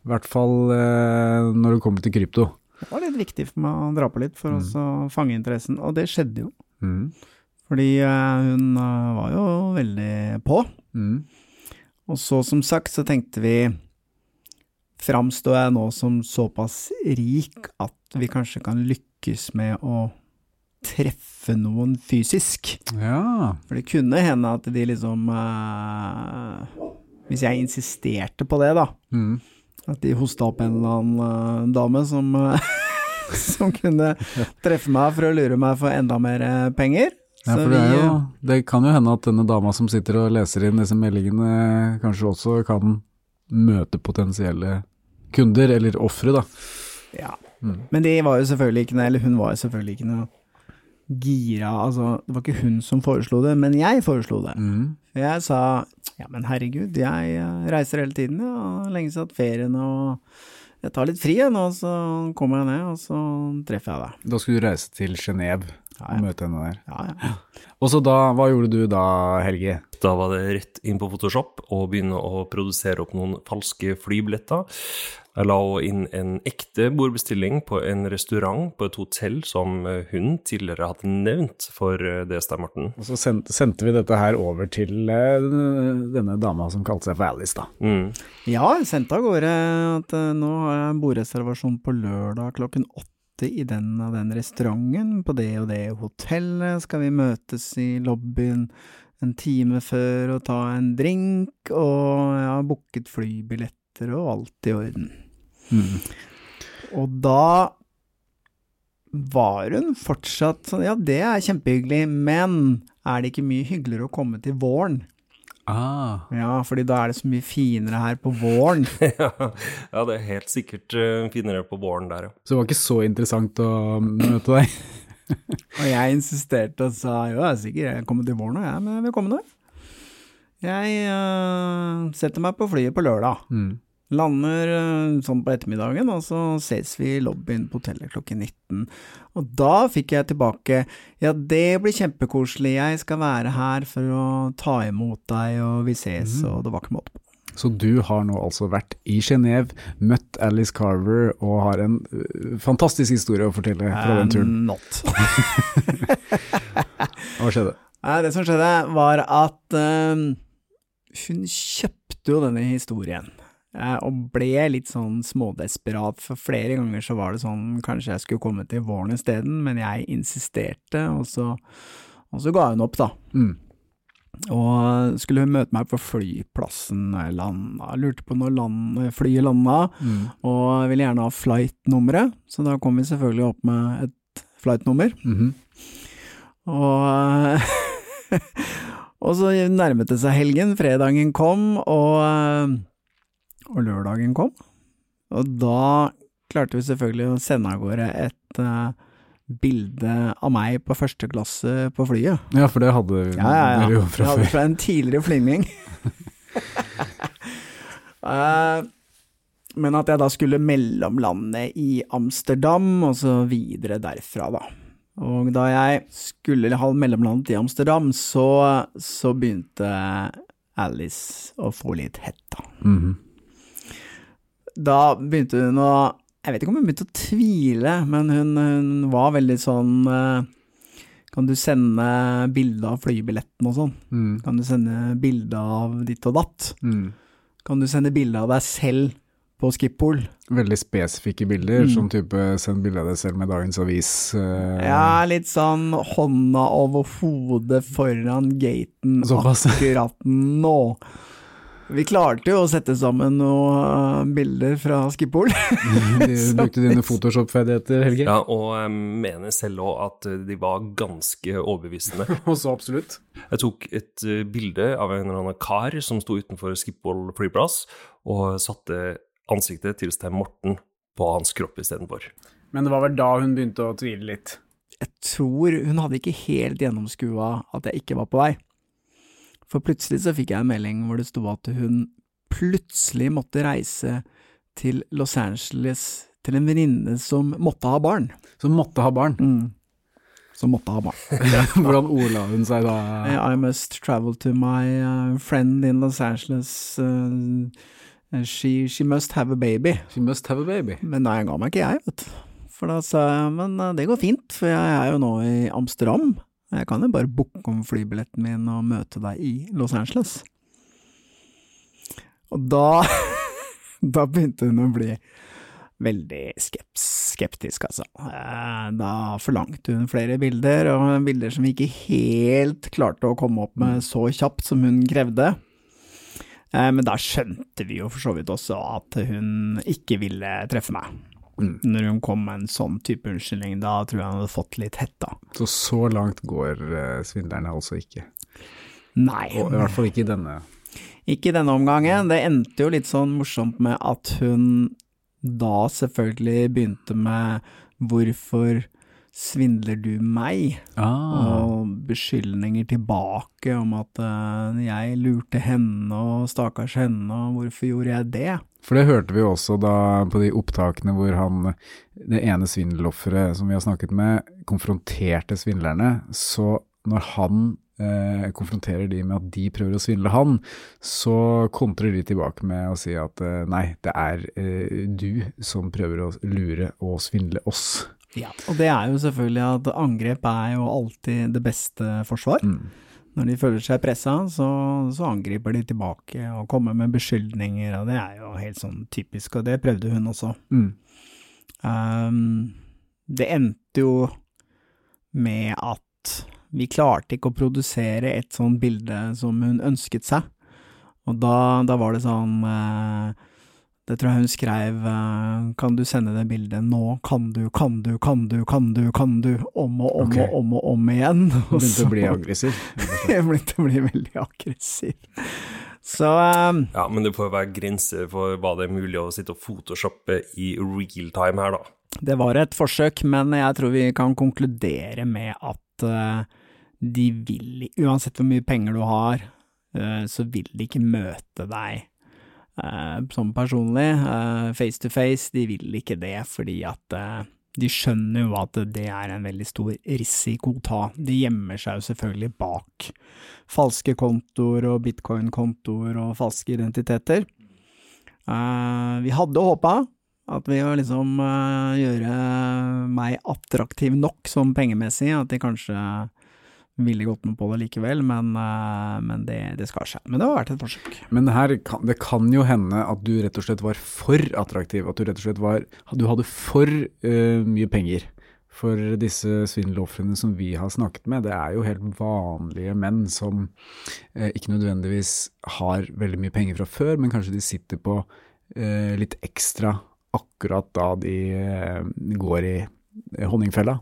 i hvert fall eh, når det kommer til krypto. Det var litt viktig for meg å dra på litt for Mm. å fange interessen, og det skjedde jo. Mm. Fordi eh, hun var jo veldig på. Mm. Og så som sagt så tenkte vi Framstår jeg nå som såpass rik at vi kanskje kan lykkes med å treffe noen fysisk? Ja. For det kunne hende at de liksom eh, Hvis jeg insisterte på det, da. Mm. At de hosta opp en eller annen eh, dame som, eh, som kunne treffe meg for å lure meg for enda mer eh, penger. Ja, for det, jo, det kan jo hende at denne dama som sitter og leser inn disse meldingene, kanskje også kan møte potensielle kunder, eller ofre, da. Ja. Mm. Men de var jo selvfølgelig ikke noe, eller hun var jo selvfølgelig ikke noe gira, altså det var ikke hun som foreslo det, men jeg foreslo det. Mm. Jeg sa ja, men herregud, jeg eh, reiser hele tiden, ja, og lenge siden hatt ferien, og jeg tar litt fri jeg nå, så kommer jeg ned, og så treffer jeg deg. Da skulle du reise til Genéve Ja, og møte henne der. Ja, ja. Og så da, hva gjorde du da, Helge? Da var det rett inn på Photoshop og begynne å produsere opp noen falske flybilletter. Jeg la også inn en ekte bordbestilling på en restaurant på et hotell som eh, hun tidligere hadde nevnt for eh, DST Morten. Og så sendte, sendte vi dette her over til eh, denne dama som kalte seg for Alice, da. Mm. Ja, jeg sendte av gårde at nå har jeg en bordreservasjon på lørdag klokken åtte i den og den restauranten, på det og det hotellet, skal vi møtes i lobbyen en time før og ta en drink, og jeg har booket flybilletter og alt i orden. Mm. Og da var hun fortsatt sånn Ja, det er kjempehyggelig, men er det ikke mye hyggeligere å komme til våren? Ah. Ja, fordi da er det så mye finere her på våren. ja, det er helt sikkert eh, finere på våren der, ja. Så det var ikke så interessant å møte deg? Og jeg insisterte og sa jo, jeg er sikker jeg kommer til våren og jeg, men jeg vil komme nå. Jeg uh, setter meg på flyet på lørdag. Mm. Lander øh, sånn på ettermiddagen, og så ses vi i lobbyen på hotellet klokken 19. Og da fikk jeg tilbake ja, det blir kjempekoselig, jeg skal være her for å ta imot deg, og vi ses, mm. og det var ikke måte på. Så du har nå altså vært i Genéve, møtt Alice Carver og har en øh, fantastisk historie å fortelle fra den turen. Uh, Not. Hva skjedde? Det som skjedde, var at eh, hun kjøpte jo denne historien. Eh, Og ble litt sånn smådesperat, for flere ganger så var det sånn kanskje jeg skulle komme til våren isteden, men jeg insisterte, og så, og så ga hun opp, da. Mm. Og skulle hun møte meg på flyplassen når jeg landa, lurte på når land, flyet landa, Mm. og ville gjerne ha flight-nummeret, så da kom vi selvfølgelig opp med et flight-nummer. Mhm. Og, og så nærmet det seg helgen, fredagen kom, og, og lørdagen kom. Og da klarte vi selvfølgelig å sende av gårde et uh, bilde av meg på første klasse på flyet. Ja, for det hadde Ja, ja, ja. dere jo fra hadde før. fra en tidligere flygning. uh, men at jeg da skulle mellomlande i Amsterdam, og så videre derfra, da. Og da jeg skulle ha mellomlandet i Amsterdam, så, så begynte Alice å få litt hett, Mm Mhm. Da begynte hun å Jeg vet ikke om hun begynte å tvile, men hun, hun var veldig sånn eh, Kan du sende bilde av flybilletten og sånn? Mm. Kan du sende bilde av ditt og datt? Mm. Kan du sende bilde av deg selv på Skippol? Veldig spesifikke bilder, Mm. som type send bilde av deg selv med dagens avis. eh, Ja, litt sånn hånda over hodet foran gaten Såpass. akkurat nå. Vi klarte jo å sette sammen noen bilder fra Skippol. Du brukte dine Photoshop-ferdigheter, Helge. Ja, og jeg mener selv òg at de var ganske overbevisende. Og så absolutt. Jeg tok et eh, bilde av en eller annen kar som sto utenfor Skiphol flyplass, og satte ansiktet til Stein Morten på hans kropp istedenfor. Men det var vel da hun begynte å tvile litt. Jeg tror hun hadde ikke helt gjennomskua at jeg ikke var på vei. For plutselig så fikk jeg en melding hvor det sto at hun plutselig måtte reise til Los Angeles til en venninne som måtte ha barn. Som måtte ha barn. Mm. Som måtte ha barn. Hvordan ordla hun seg da? I must travel to my uh, friend in Los Angeles. Uh, she, she must have a baby. She must have a baby. Men nei, han ga meg ikke jeg, vet du. For da sa jeg men det går fint, for jeg er jo nå i Amsterdam. Jeg kan jo bare booke om flybilletten min og møte deg i Los Angeles. Og da Da begynte hun å bli veldig skeptisk, altså. Eh, Da forlangte hun flere bilder, og bilder som vi ikke helt klarte å komme opp med så kjapt som hun krevde. Eh, Men da skjønte vi jo for så vidt også at hun ikke ville treffe meg. Når hun kom med en sånn type unnskyldning, da tror jeg hun hadde fått litt hett, da. Så så langt går uh, svindlerne altså ikke. Nei. Og I hvert fall ikke i denne. Ikke i denne omgangen. Det endte jo litt sånn morsomt med at hun da selvfølgelig begynte med 'hvorfor svindler du meg?' Ah. og beskyldninger tilbake om at uh, jeg lurte henne og stakkars henne, og hvorfor gjorde jeg det? For det hørte vi også da på de opptakene hvor han, det ene svindelofferet som vi har snakket med, konfronterte svindlerne. Så når han eh, konfronterer de med at de prøver å svindle han, så kontrer de tilbake med å si at eh, nei, det er eh, du som prøver å lure og svindle oss. Ja, og det er jo selvfølgelig at angrep er jo alltid det beste forsvar. Mm. Når de føler seg pressa, så, så angriper de tilbake og kommer med beskyldninger, og det er jo helt sånn typisk, og det prøvde hun også. Mm. Um, det endte jo med at Vi klarte ikke å produsere et sånt bilde som hun ønsket seg. Og da, da var det sånn eh, Det tror jeg hun skrev eh, Kan du sende det bildet nå? Kan du, kan du, kan du, kan du, kan du? Om og om okay. og om og om igjen. Og Begynte så- å bli aggressiv. Jeg begynte å bli veldig aggressiv. Så um, Ja, men det får være grenser for hva det er mulig å sitte og photoshoppe i real time her, da. Det var et forsøk, men jeg tror vi kan konkludere med at uh, de vil Uansett hvor mye penger du har, uh, så vil de ikke møte deg sånn personlig, eh, face to face. De vil ikke det fordi at eh, de skjønner jo at det er en veldig stor risiko å ta. De gjemmer seg jo selvfølgelig bak falske kontoer og bitcoin-kontoer og falske identiteter. Eh, vi hadde håpa at ved å liksom eh, gjøre meg attraktiv nok som pengemessig, at de kanskje ville gått med på det likevel, men, eh, men det, det skar seg. Men det har vært et forsøk. Men her det kan jo hende at du rett og slett var for attraktiv, at du rett og slett var Du hadde for uh, mye penger. For disse svindelofrene som vi har snakket med, det er jo helt vanlige menn som eh, ikke nødvendigvis har veldig mye penger fra før, men kanskje de sitter på eh, litt ekstra akkurat da de eh, går i honningfella.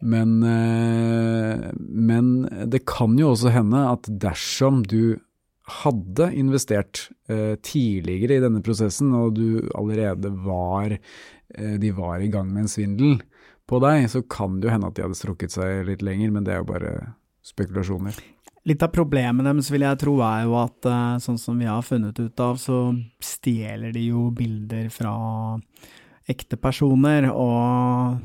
Men, eh, men det kan jo også hende at dersom du hadde investert eh, tidligere i denne prosessen, og du allerede var eh, De var i gang med en svindel på deg, så kan det jo hende at de hadde strukket seg litt lenger, men det er jo bare spekulasjoner. Litt av problemet deres vil jeg tro er jo at eh, sånn som vi har funnet ut av, så stjeler de jo bilder fra ekte personer, og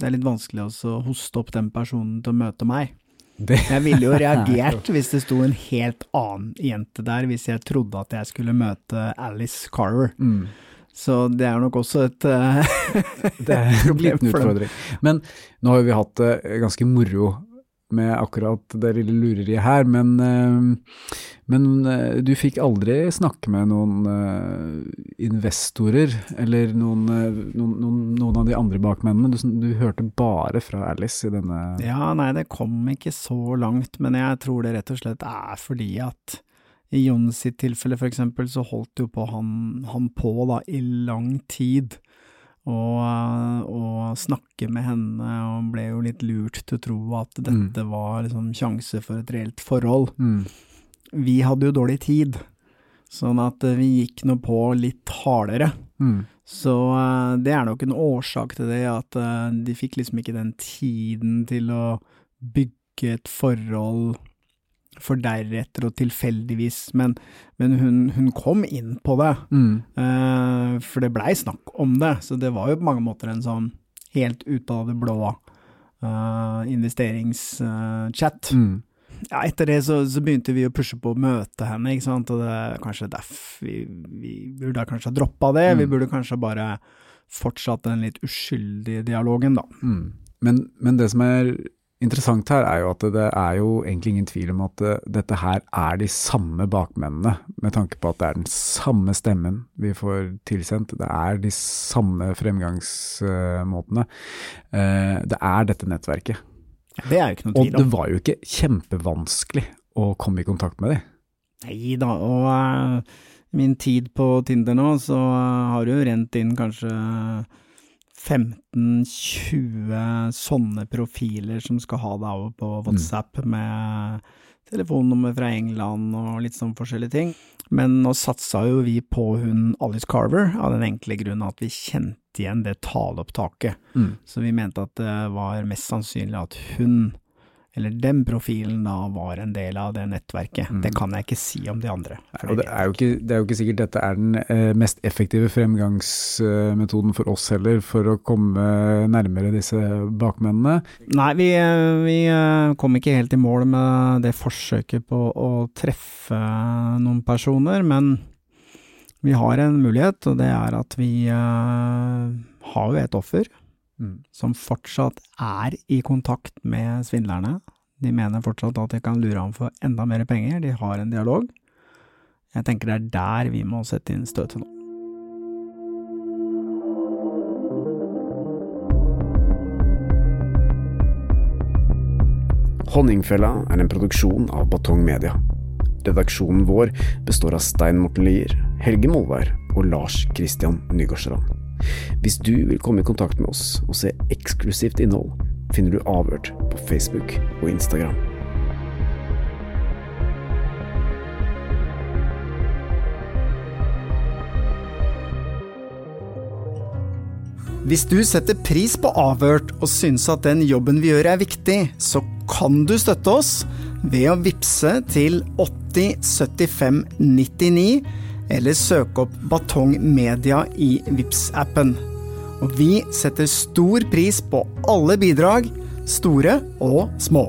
det er litt vanskelig også å hoste opp den personen til å møte meg. Det Jeg ville jo reagert hvis det sto en helt annen jente der, hvis jeg trodde at jeg skulle møte Alice Carver. Mm. Så det er nok også et eh, Det er en liten utfordring. Men nå har vi hatt det ganske moro med akkurat det lille lureriet her, men, eh, men eh, du fikk aldri snakke med noen eh, investorer, eller noen, noen, noen, av de andre bakmennene. Du, du hørte bare fra Alice i denne Ja, nei, det kom ikke så langt, men jeg tror det rett og slett er fordi at i Jon sitt tilfelle for eksempel, så holdt jo på han, han på da i lang tid. Og, og snakke med henne, og ble jo litt lurt til å tro at dette var liksom sjanse for et reelt forhold. Mm. Vi hadde jo dårlig tid, sånn at eh, vi gikk nå på litt hardere. Mm. Så eh, det er nok en årsak til det, at eh, de fikk liksom ikke den tiden til å bygge et forhold for deretter og tilfeldigvis, men, men hun, hun kom inn på det, Mm. Uh, for det blei snakk om det, så det var jo på mange måter en sånn helt ut av det blå uh, investeringschat. Mm. Ja, etter det så, så begynte vi å pushe på å møte henne, ikke sant, og det er kanskje derfor vi, vi burde kanskje ha droppa det, vi Mm. burde kanskje bare fortsatt den litt uskyldige dialogen, da. Mm. Men, men det som er interessant her, er jo at det er jo egentlig ingen tvil om at eh, dette her er de samme bakmennene, med tanke på at det er den samme stemmen vi får tilsendt. Det er de samme fremgangsmåtene. Eh, Det er dette nettverket. Det er jo ikke noe Og det var jo ikke kjempevanskelig å komme i kontakt med dem. Nei da, og eh, min tid på Tinder nå, så har det jo rent inn kanskje 15-20 sånne profiler som skal ha deg over på WhatsApp med telefonnummer fra England og litt sånn forskjellige ting. Men nå satsa jo vi på hun Alice Carver, av den enkle grunn at vi kjente igjen det taleopptaket. Mm. Så vi mente at det var mest sannsynlig at hun, eller den profilen da, var en del av det nettverket. Det kan jeg ikke si om de andre. Og det er, ikke, det er jo ikke sikkert dette er den eh, mest effektive fremgangsmetoden for oss heller, for å komme nærmere disse bakmennene. Nei, vi, vi eh, kom ikke helt i mål med det forsøket på å treffe noen personer, men vi har en mulighet, og det er at vi eh, har jo et offer Mm. som fortsatt er i kontakt med svindlerne. De mener fortsatt at de kan lure ham for enda mer penger, de har en dialog. Jeg tenker det er der vi må sette inn støtet nå. Honningfella er en produksjon av Batong Media. Redaksjonen vår består av Stein Morten Lier, Helge Molvær og Lars Christian Nygårdsrand. Hvis du vil komme i kontakt med oss og se eksklusivt innhold, finner du Avhørt på Facebook og Instagram. Hvis du setter pris på Avhørt og syns at den jobben vi gjør er viktig, så kan du støtte oss ved å vippse til 8075 99 eller søke opp Batong Media i vips appen Og vi setter stor pris på alle bidrag, store og små.